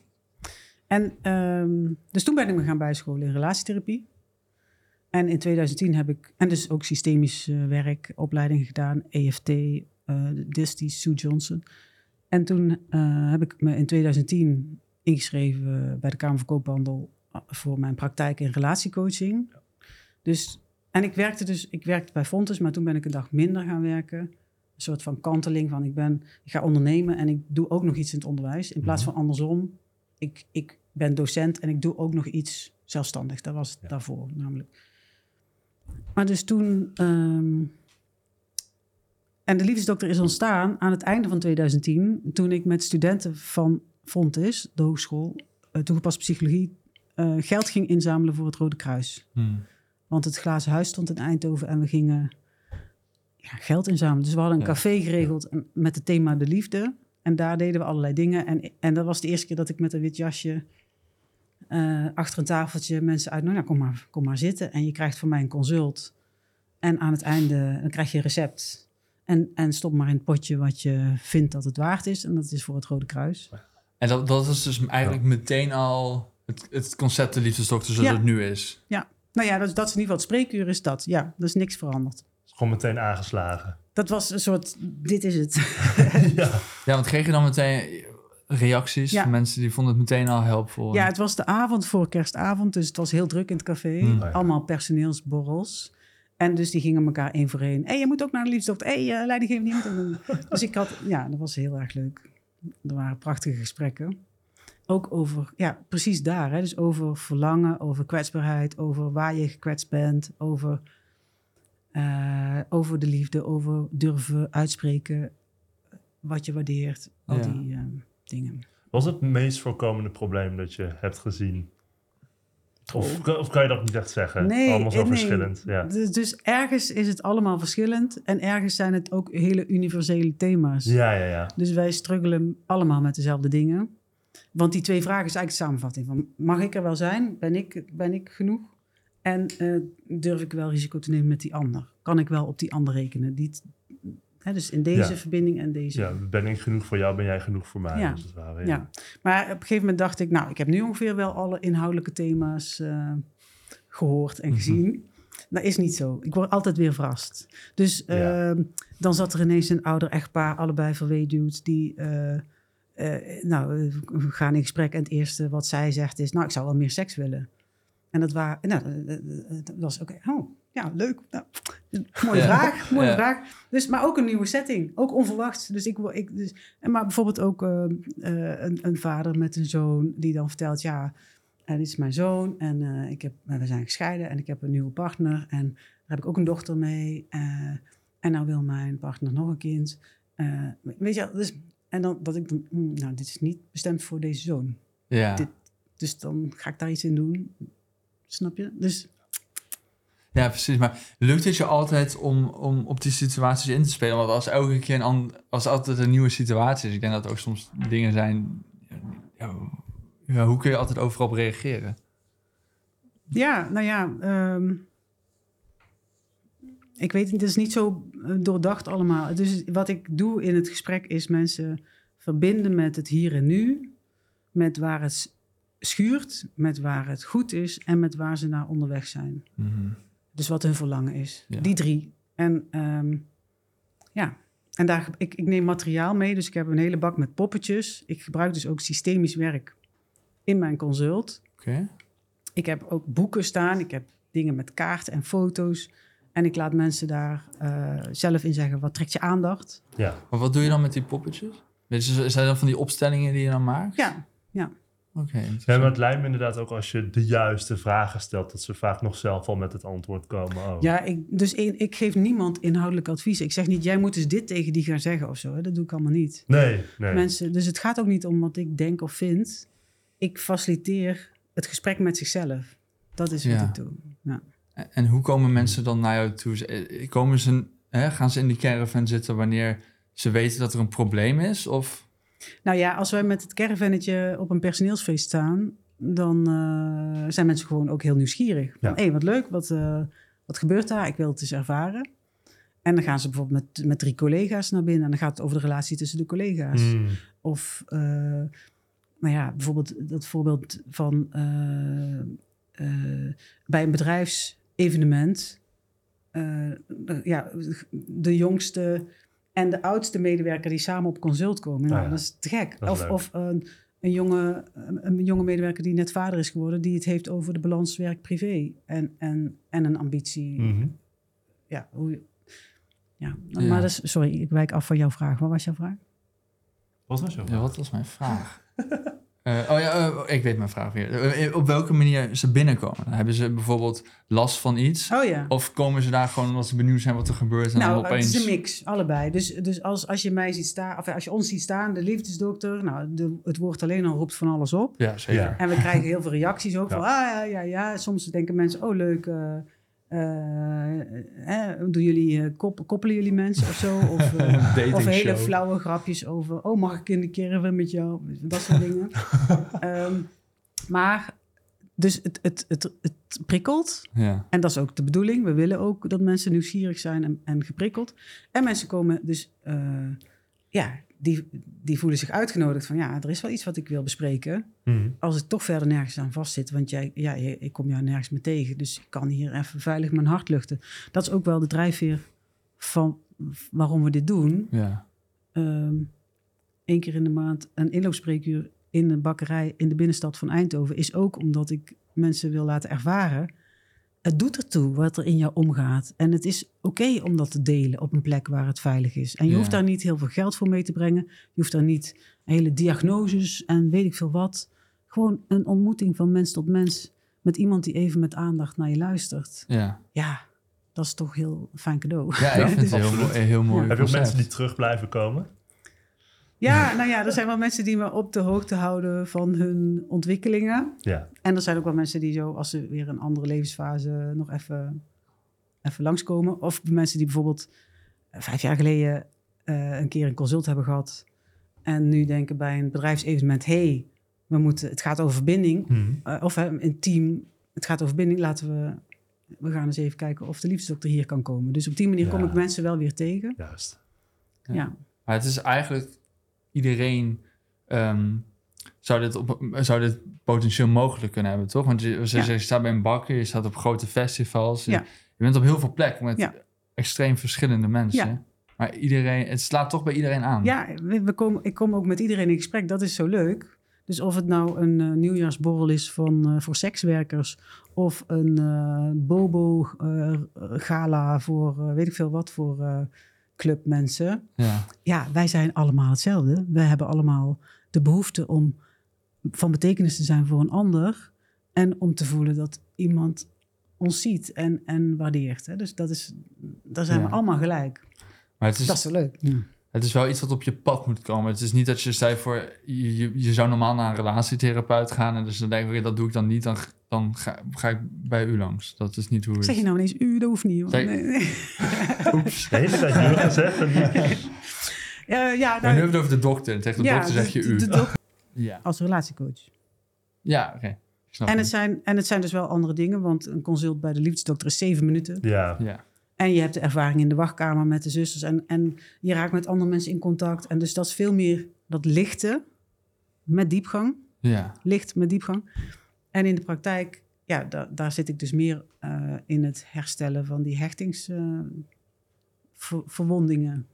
En ehm, dus toen ben ik me gaan bijscholen in relatietherapie. En in 2010 heb ik, en dus ook systemisch eh, werk, opleidingen gedaan, EFT, eh Disty, Sue Johnson. En toen eh, heb ik me in 2010 ingeschreven bij de Kamer van Koophandel eh, voor mijn praktijk in relatiecoaching. Dus, en ik werkte dus, ik werkte bij Fontes, maar toen ben ik een dag minder gaan werken. Een soort van kanteling van ik ben, ik ga ondernemen en ik doe ook nog iets in het onderwijs. In plaats van andersom, ik, ik ben docent en ik doe ook nog iets zelfstandig. Dat was het Ja. daarvoor namelijk. Maar dus toen... ehm, en de liefdesdokter is ontstaan aan het einde van 2010... toen ik met studenten van Fontis, de hogeschool... eh, toegepaste psychologie, eh, geld ging inzamelen voor het Rode Kruis. Hmm. Want het glazen huis stond in Eindhoven en we gingen ja, geld inzamelen. Dus we hadden een Ja. café geregeld met het thema de liefde. En daar deden we allerlei dingen. En, en dat was de eerste keer dat ik met een wit jasje eh, achter een tafeltje mensen uit. Nou, kom, maar, kom maar zitten. En je krijgt van mij een consult. En aan het einde dan krijg je een recept. En, en stop maar in het potje wat je vindt dat het waard is. En dat is voor het Rode Kruis. En dat, dat is dus eigenlijk meteen al het, het concept de liefdesdokter zoals Ja. het nu is. Nou ja, dat, dat is in ieder geval het spreekuur is dat. Ja, er is niks veranderd. Gewoon meteen aangeslagen. Dat was een soort, dit is het. ja. Ja, want kreeg je dan meteen reacties Ja. van mensen die vonden het meteen al helpvol? Ja, het was de avond voor kerstavond, dus het was heel druk in het café. Hmm. Oh ja. Allemaal personeelsborrels. En dus die gingen elkaar één voor één. Hé, hey, je moet ook naar de liefdesdokter. Hé, hey, uh, leidinggevende, je moet ook naar- Dus ik had, ja, dat was heel erg leuk. Er waren prachtige gesprekken. Ook over, ja, precies daar. Hè? Dus over verlangen, over kwetsbaarheid, over waar je gekwetst bent, over, eh, over de liefde, over durven uitspreken wat je waardeert. Al Ja. die eh, dingen. Wat is het meest voorkomende probleem dat je hebt gezien? Of, of kan je dat niet echt zeggen? Nee, Allemaal zo eh, nee. verschillend. Ja. Dus, dus ergens is het allemaal verschillend en ergens zijn het ook hele universele thema's. ja, ja, ja. Dus wij struggelen allemaal met dezelfde dingen. Want die twee vragen is eigenlijk de samenvatting van... mag ik er wel zijn? Ben ik, ben ik genoeg? En eh, durf ik wel risico te nemen met die ander? Kan ik wel op die ander rekenen? Die, hè, dus in deze Ja. verbinding en deze. ja. Ben ik genoeg voor jou, ben jij genoeg voor mij? Ja. Als het ware, Ja. Maar op een gegeven moment dacht ik... nou, ik heb nu ongeveer wel alle inhoudelijke thema's eh, gehoord en Mhm. gezien. Dat is niet zo. Ik word altijd weer verrast. Dus ehm, dan zat er ineens een ouder echtpaar, allebei verweduwd, die... eh, nou, we gaan in gesprek en het eerste wat zij zegt is... nou, ik zou wel meer seks willen. En dat, nou, dat was oké. Oh, ja, leuk. Nou, mooie Ja. vraag, mooie Ja. vraag. Dus, maar ook een nieuwe setting, ook onverwachts. Dus ik, ik dus, en maar bijvoorbeeld ook eh, eh, een, een vader met een zoon die dan vertelt: ja, en dit is mijn zoon en ik heb, we zijn gescheiden en ik heb een nieuwe partner en daar heb ik ook een dochter mee. en nou wil mijn partner nog een kind. Weet je, dus, en dan dat ik hmm, nou, dit is niet bestemd voor deze zoon. Ja. Dit- Dus dan ga ik daar iets in doen. Snap je? Dus ja, precies. Maar lukt het je altijd om, om op die situaties in te spelen? Want als elke keer een als altijd een nieuwe situatie is, ik denk dat er ook soms dingen zijn. Ja, ja, hoe kun je altijd overal op reageren? Ja, nou ja, ehm, ik weet niet, het is niet zo eh, doordacht allemaal. Dus wat ik doe in het gesprek is mensen verbinden met het hier en nu, met waar het schuurt, met waar het goed is en met waar ze naar onderweg zijn. Mhm. Dus wat hun verlangen is. Ja. Die drie. En ehm, ja, en daar, ik, ik neem materiaal mee, dus ik heb een hele bak met poppetjes. Ik gebruik dus ook systemisch werk in mijn consult. Oké. Ik heb ook boeken staan. Ik heb dingen met kaarten en foto's. En ik laat mensen daar eh, zelf in zeggen, wat trekt je aandacht? ja. Maar wat doe je dan met die poppetjes? Weet je, zijn dat van die opstellingen die je dan maakt? Ja, Oké. Ja, maar het lijkt me inderdaad ook als je de juiste vragen stelt, dat ze vaak nog zelf al met het antwoord komen. Oh. ja ik, dus één- ik geef niemand inhoudelijk advies. Ik zeg niet, jij moet dus dit tegen die gaan zeggen of zo. Hè. Dat doe ik allemaal niet. Nee, nee. Mensen, dus het gaat ook niet om wat ik denk of vind. Ik faciliteer het gesprek met zichzelf. Dat is wat Ja. ik doe. Ja. En- hoe komen mensen dan naar jou toe? Eh, Komen ze, hè, gaan ze in die caravan zitten wanneer ze weten dat er een probleem is? Of Nou ja, als wij met het caravannetje op een personeelsfeest staan, dan eh, zijn mensen gewoon ook heel nieuwsgierig. Ja. hé, wat leuk, wat, eh, wat gebeurt daar? Ik wil het eens ervaren. En dan gaan ze bijvoorbeeld met, met drie collega's naar binnen en dan gaat het over de relatie tussen de collega's. Mm. Of, eh, nou ja, bijvoorbeeld dat voorbeeld van eh, eh, bij bedrijfsevenement. eh, ja, de jongste en de oudste medewerker die samen op consult komen. Nou, Ah ja. Dat is te gek. Is of of een, een, jonge, een jonge medewerker die net vader is geworden, die het heeft over de balans werk-privé en, en, en een ambitie. Mhm. Ja, hoe, je- ja. Ja. maar dat is, sorry, ik wijk af van jouw vraag. Wat was jouw vraag? Wat was zo? ja, wat was mijn vraag? Eh, oh ja, eh, ik weet mijn vraag weer. Eh, op welke manier ze binnenkomen? Hebben ze bijvoorbeeld last van iets? Oh ja. Of komen ze daar gewoon omdat ze benieuwd zijn wat er gebeurt en Nou, dan opeens... het is een mix, allebei. Dus, dus als, als je mij ziet staan, of als je ons ziet staan, de liefdesdokter, nou, de, het woord alleen al roept van alles op. Ja, zeker. Ja. En we krijgen heel veel reacties ook Ja. van, ah ja, ja, ja. Soms denken mensen, oh leuk, eh, eh, hè, doen jullie, eh, kop- koppelen jullie mensen of zo? Of, eh, of hele flauwe grapjes over... Oh, mag ik in de caravan met jou? Dat soort dingen. Ehm, maar, dus het, het, het, het prikkelt. Ja. En dat is ook de bedoeling. We willen ook dat mensen nieuwsgierig zijn en, en geprikkeld. En mensen komen dus, eh, ja, die, die voelen zich uitgenodigd van, ja, er is wel iets wat ik wil bespreken. Mhm. Als ik toch verder nergens aan vastzit, want jij, ja, ik kom jou nergens meer tegen. Dus ik kan hier even veilig mijn hart luchten. Dat is ook wel de drijfveer van waarom we dit doen. Ja. Eén keer in de maand een inloopspreekuur in een bakkerij in de binnenstad van Eindhoven is ook omdat ik mensen wil laten ervaren. Het doet ertoe wat er in jou omgaat. En het is oké om dat te delen op een plek waar het veilig is. En je Ja. hoeft daar niet heel veel geld voor mee te brengen. Je hoeft daar niet hele diagnoses en weet ik veel wat. Gewoon een ontmoeting van mens tot mens met iemand die even met aandacht naar je luistert. Ja. Ja, dat is toch heel fijn cadeau. ja, ik vind het heel, heel mooi. Ja. Heb je ook mensen die terug blijven komen? Ja, nou ja, er zijn wel mensen die me op de hoogte houden van hun ontwikkelingen. Ja. En er zijn ook wel mensen die zo, als ze weer een andere levensfase nog even, even langskomen. Of mensen die bijvoorbeeld eh, vijf jaar geleden eh, een keer een consult hebben gehad. En nu denken bij een bedrijfsevenement, hey, we moeten, het gaat over verbinding. Mhm. Eh, of hè, een team, het gaat over verbinding. Laten we, we gaan eens even kijken of de liefdesdokter hier kan komen. Dus op die manier Ja. kom ik mensen wel weer tegen. Juist. Ja. Ja. Maar het is eigenlijk iedereen ehm, zou, dit op, zou dit potentieel mogelijk kunnen hebben, toch? Want je, zoals je Ja. zegt, je staat bij een bakker, je staat op grote festivals. Je, Ja. je bent op heel veel plekken met extreem verschillende mensen. Maar iedereen, het slaat toch bij iedereen aan. Ja, we, we komen, ik kom ook met iedereen in gesprek. Dat is zo leuk. Dus of het nou een eh, nieuwjaarsborrel is van, eh, voor sekswerkers... of een eh, bobo-gala voor weet ik veel wat voor eh, clubmensen. Ja. Ja, wij zijn allemaal hetzelfde. We hebben allemaal de behoefte om van betekenis te zijn voor een ander... en om te voelen dat iemand ons ziet en, en waardeert. Hè? Dus dat is, daar zijn Ja. we allemaal gelijk. Maar het is, Dat is leuk. het is wel iets wat op je pad moet komen. Het is niet dat je zei voor, je, je, je zou normaal naar een relatietherapeut gaan. En dus dan denk ik, dat doe ik dan niet. Dan, dan ga, ga ik bij u langs. Dat is niet hoe het... Zeg je nou ineens u, dat hoeft niet. hoor. Zeg- Nee, nee. Oeps. De hele tijd nu gezegd. En nu- Ja, Maar nu nou, hebben we het over de dokter. Tegen de ja, dokter zeg je u. de dok- Ja, als relatiecoach. ja oké. En het. het, zijn, en het zijn dus wel andere dingen, want een consult bij de liefdesdokter is zeven minuten. Ja. Ja, En je hebt de ervaring in de wachtkamer met de zusters en, en je raakt met andere mensen in contact. En dus dat is veel meer dat lichte met diepgang. ja, Licht met diepgang. En in de praktijk, ja, da- daar zit ik dus meer eh, in het herstellen van die hechtingsverwondingen.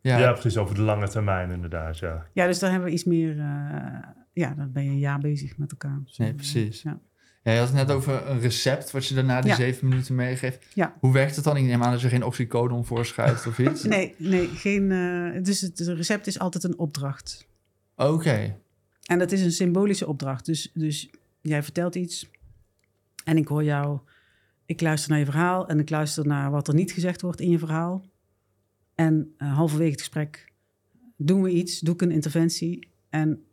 ja. Ja. precies. Over de lange termijn inderdaad. Ja. Ja, dus daar hebben we iets meer. eh, ja, dan ben je een jaar bezig met elkaar. Nee, precies. Ja. Ja, je had het net over een recept wat je daarna die Ja. zeven minuten meegeeft. Ja. Hoe werkt het dan? Ik neem aan dat je geen oxycodon voorschrijft of iets. Nee, nee, geen. eh, dus het recept is altijd een opdracht. Oké. En dat is een symbolische opdracht. Dus, dus jij vertelt iets en ik hoor jou. Ik luister naar je verhaal en ik luister naar wat er niet gezegd wordt in je verhaal. En eh, halverwege het gesprek doen we iets, doe ik een interventie. En,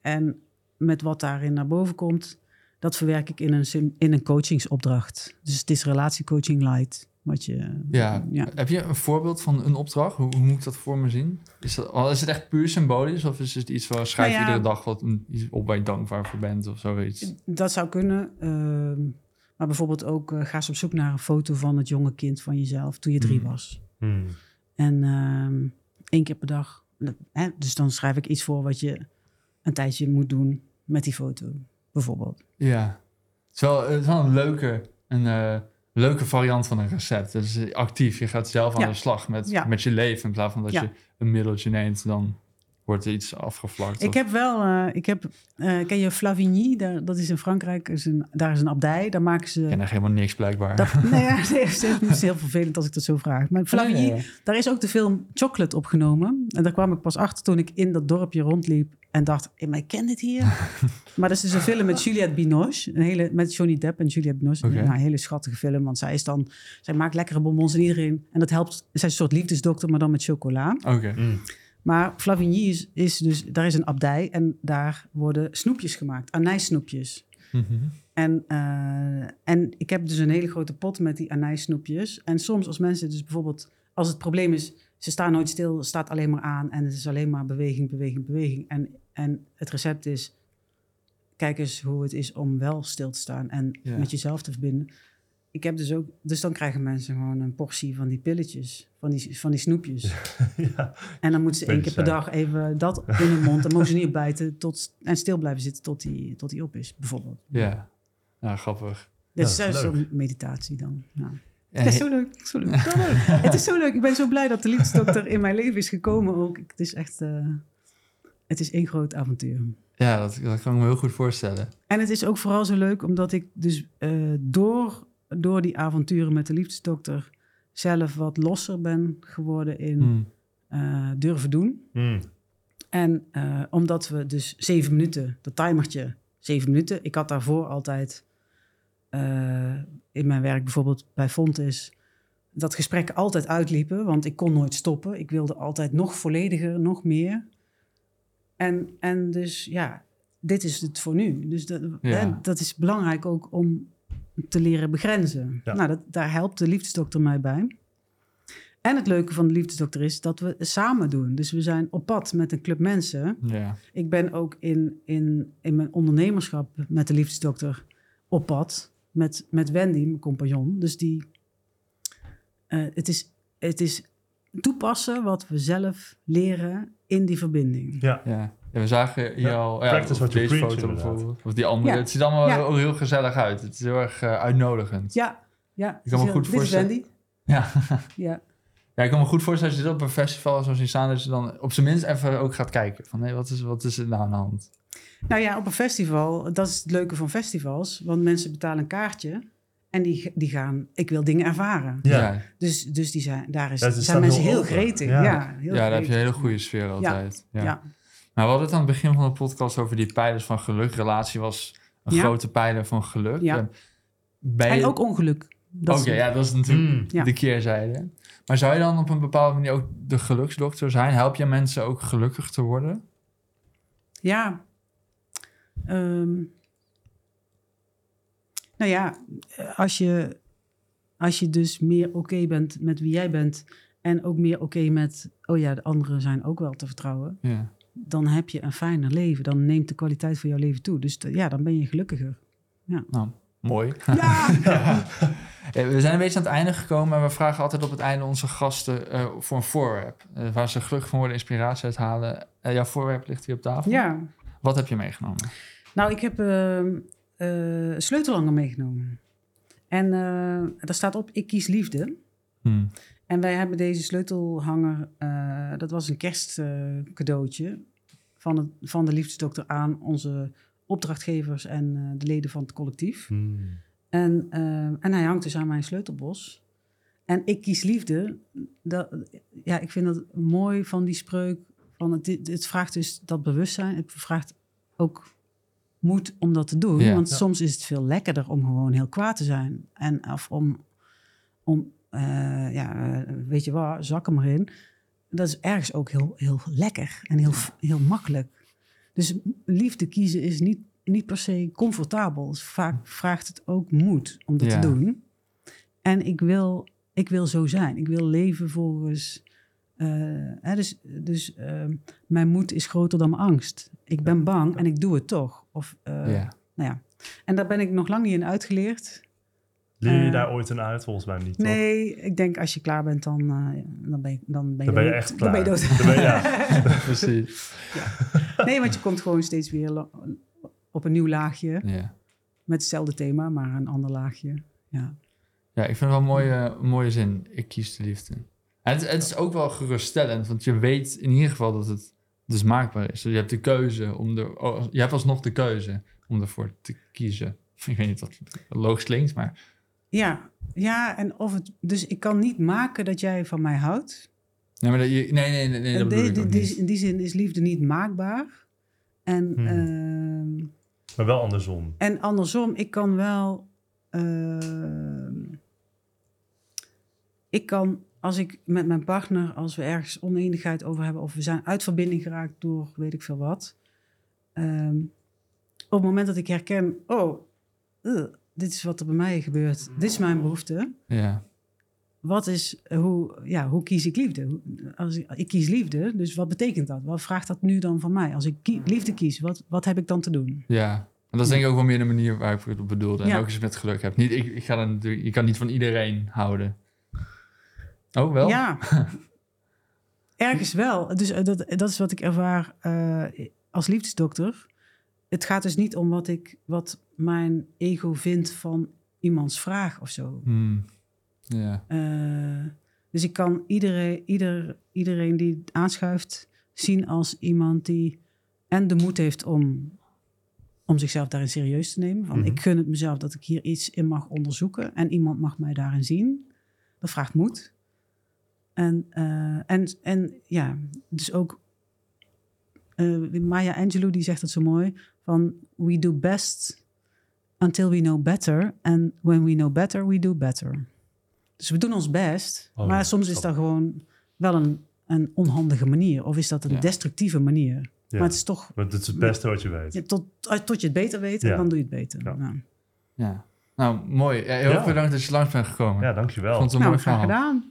en met wat daarin naar boven komt, dat verwerk ik in een, in een coachingsopdracht. Dus het is relatiecoaching light. Wat je, Ja. ja. Heb je een voorbeeld van een opdracht? Hoe, hoe moet ik dat voor me zien? Is, dat, oh, is het echt puur symbolisch? Of is het iets van schrijf Nou ja. iedere dag wat een- iets op waar je dankbaar voor bent of zoiets? Dat zou kunnen. ehm, maar bijvoorbeeld ook eh, ga eens op zoek naar een foto van het jonge kind van jezelf toen je drie Hmm. was. Hmm. En ehm één keer per dag. Hè, dus dan schrijf ik iets voor wat je een tijdje moet doen met die foto, bijvoorbeeld. Ja. Het is wel, het is wel een leuke, een, eh, leuke variant van een recept. Is actief. Je gaat zelf aan Ja. de slag met, Ja. met je leven. In plaats van dat Ja. je een middeltje neemt, dan wordt iets afgevlakt. Ik of- heb wel, eh, ik heb, eh, ken je Flavigny? Daar, dat is in Frankrijk. Is een, daar is een abdij. Daar maken ze. Ik ken echt helemaal niks blijkbaar. Dat, nee, ja, het is het is heel vervelend als ik dat zo vraag. Maar Flavigny, ja, ja. Daar is ook de film Chocolate opgenomen. En daar kwam ik pas achter toen ik in dat dorpje rondliep en dacht, "Eh, maar ik ken dit hier. maar dat is dus een film met Juliette Binoche, een hele, met Johnny Depp en Juliette Binoche. Nou, een hele schattige film, want zij is dan, zij maakt lekkere bonbons en iedereen. En dat helpt, zij is een soort liefdesdokter, maar dan met chocola. Oké. Hmm. Maar Flavigny is, is dus, daar is een abdij en daar worden snoepjes gemaakt, anijssnoepjes. Mhm. En, eh, en ik heb dus een hele grote pot met die anijssnoepjes. En soms als mensen dus bijvoorbeeld... Als het probleem is, ze staan nooit stil, staat alleen maar aan... en het is alleen maar beweging, beweging, beweging. En, en het recept is... Kijk eens hoe het is om wel stil te staan en Ja. met jezelf te verbinden. Ik heb dus ook... Dus dan krijgen mensen gewoon een portie van die pilletjes. Van die, van die snoepjes. ja. En dan moeten ze één keer per dag even dat in hun mond... en mogen ze niet opbijten tot, en stil blijven zitten tot die, tot die op is, bijvoorbeeld. Ja, ja grappig. Dit Ja, is dat is zo'n meditatie dan. Ja. Het is zo leuk. Zo leuk. Zo leuk. het is zo leuk. Ik ben zo blij dat de liefdesdokter in mijn leven is gekomen ook. Het is echt... eh, het is één groot avontuur. ja, dat, dat kan ik me heel goed voorstellen. En het is ook vooral zo leuk omdat ik dus eh, door, door die avonturen met de liefdesdokter... zelf wat losser ben geworden in Hmm. eh, durven doen. Mm. En eh, omdat we dus zeven minuten, dat timertje, zeven minuten. Ik had daarvoor altijd eh, in mijn werk bijvoorbeeld bij Fontis... dat gesprekken altijd uitliepen, want ik kon nooit stoppen. Ik wilde altijd nog vollediger, nog meer. En, en dus ja, dit is het voor nu. Dus dat, Ja. hè, dat is belangrijk ook om te leren begrenzen. Ja. Nou, dat, daar helpt de liefdesdokter mij bij. En het leuke van de liefdesdokter is dat we samen doen. Dus we zijn op pad met een club mensen. Ja. Ik ben ook in, in, in mijn ondernemerschap met de liefdesdokter op pad. Met, met Wendy, mijn compagnon. Dus die, eh, het, is, het is toepassen wat we zelf leren in die verbinding. Ja. Ja. Ja, we zagen hier Ja, al... Ja, deze preach, foto inderdaad. bijvoorbeeld. Of die andere. Ja. Het ziet allemaal Ja. heel, gezellig uit. Het is heel erg eh, uitnodigend. Ja, ja. Ik kan me goed dit is voorstellen- Wendy. Ja. Ja. ja, ik kan me goed voorstellen als je dit op een festival zo ziet staan... dat je dan op zijn minst even ook gaat kijken. Van, hé, wat, is, wat is er nou aan de hand? Nou ja, op een festival, dat is het leuke van festivals. Want mensen betalen een kaartje en die, die gaan, ik wil dingen ervaren. Ja. Dus, dus die zijn, daar is, Ja, zijn mensen heel heel gretig. Ja. Ja, heel Ja, daar heb je een hele goede sfeer altijd. Ja. Nou, we hadden het aan het begin van de podcast over die pijlers van geluk. Relatie was een Ja. grote pijler van geluk. Ja. Ben je... En ook ongeluk. Oké, ja, dat is natuurlijk Mm. De keerzijde. Maar zou je dan op een bepaalde manier ook de geluksdokter zijn? Help je mensen ook gelukkig te worden? Ja. Ehm, nou ja, als je, als je dus meer oké bent met wie jij bent... en ook meer oké met, oh ja, de anderen zijn ook wel te vertrouwen... Ja. Dan heb je een fijner leven. Dan neemt de kwaliteit van jouw leven toe. Dus t- ja, dan ben je gelukkiger. Nou, mooi. Ja! Eh, We zijn een beetje aan het einde gekomen. En we vragen altijd op het einde onze gasten eh, voor een voorwerp. eh, waar ze gelukkig van worden, inspiratie uit halen. Eh, jouw voorwerp ligt hier op tafel. ja. Wat heb je meegenomen? Nou, ik heb ehm, eh, een sleutelhanger meegenomen. En eh daar staat op, ik kies liefde. Hmm. En wij hebben deze sleutelhanger, eh, dat was een kerstcadeautje van, het, van de liefdesdokter aan onze opdrachtgevers en eh, de leden van het collectief. Mm. En, eh, en hij hangt dus aan mijn sleutelbos. En ik kies liefde. Dat, ja, ik vind het mooi van die spreuk. Van het, het vraagt dus dat bewustzijn. Het vraagt ook moed om dat te doen. Ja. Want Ja. soms is het veel lekkerder om gewoon heel kwaad te zijn. En of om, om eh, ja, weet je waar, zak hem erin. Dat is ergens ook heel, heel lekker en heel, heel makkelijk. Dus liefde kiezen is niet, niet per se comfortabel. Dus vaak vraagt het ook moed om dat Ja. te doen. En ik wil, ik wil zo zijn. Ik wil leven volgens. eh, hè, dus dus eh, mijn moed is groter dan mijn angst. Ik ben bang en ik doe het toch. Of, eh, ja. nou ja. En daar ben ik nog lang niet in uitgeleerd. Leer je Eh, daar ooit een uit? Volgens mij niet, toch? Nee, ik denk als je klaar bent, dan, eh, dan, ben, je, dan ben je Dan ben je dood. echt Dan klaar. ben je dood. Dan ben je- ja. Precies. Nee, want je komt gewoon steeds weer op een nieuw laagje. Ja. Met hetzelfde thema, maar een ander laagje. Ja. Ja, ik vind het wel een mooie, mooie zin. Ik kies de liefde. En het, het is ook wel geruststellend, want je weet in ieder geval dat het dus maakbaar is. Dus je hebt de keuze om er, oh, je hebt alsnog de keuze om ervoor te kiezen. Ik weet niet wat logisch klinkt, maar Ja, ja, en of het. Dus ik kan niet maken dat jij van mij houdt. nee, maar dat je, nee, nee, nee, nee, dat bedoel de- ik de- ook die- niet. in die zin is liefde niet maakbaar. En, Hmm. ehm, Maar wel andersom. en andersom, ik kan wel. ehm, ik kan, als ik met mijn partner, als we ergens oneenigheid over hebben, of we zijn uit verbinding geraakt door weet ik veel wat. ehm, op het moment dat ik herken, oh, dit is wat er bij mij gebeurt, dit is mijn behoefte. Ja. Wat is, hoe, ja, hoe kies ik liefde? Als ik, ik kies liefde, dus wat betekent dat? Wat vraagt dat nu dan van mij? Als ik kie- liefde kies, wat, wat heb ik dan te doen? Ja. En dat is denk ik ook wel meer de manier waar ik het op bedoelde. En Ja. ook als je met geluk hebt. Niet, ik, ik ga dan natuurlijk, je kan niet van iedereen houden. Oh, wel? Ja, ergens wel. Dus eh, dat, dat is wat ik ervaar eh, als liefdesdokter. Het gaat dus niet om wat, ik, wat mijn ego vindt van iemands vraag of zo. Hmm. Eh, dus ik kan iedereen, ieder, iedereen die aanschuift zien als iemand die en de moed heeft om, om zichzelf daarin serieus te nemen. Van Mhm. ik gun het mezelf dat ik hier iets in mag onderzoeken en iemand mag mij daarin zien. Dat vraagt moed. En, eh, en, en ja, dus ook eh, Maya Angelou die zegt het zo mooi van we do best until we know better and when we know better we do better. Dus we doen ons best, Oh, maar ja, soms is dat gewoon wel een, een onhandige manier of is dat een Ja. destructieve manier. Ja. Maar het is toch Maar dit is het beste wat je weet. ja, tot, tot je het beter weet en dan doe je het beter. Ja. Nou, ja. Nou, mooi. Ja, heel Ja. erg bedankt dat je langs bent gekomen. Ja, Ik dankjewel. vond het een nou mooi graag verhaal. gedaan.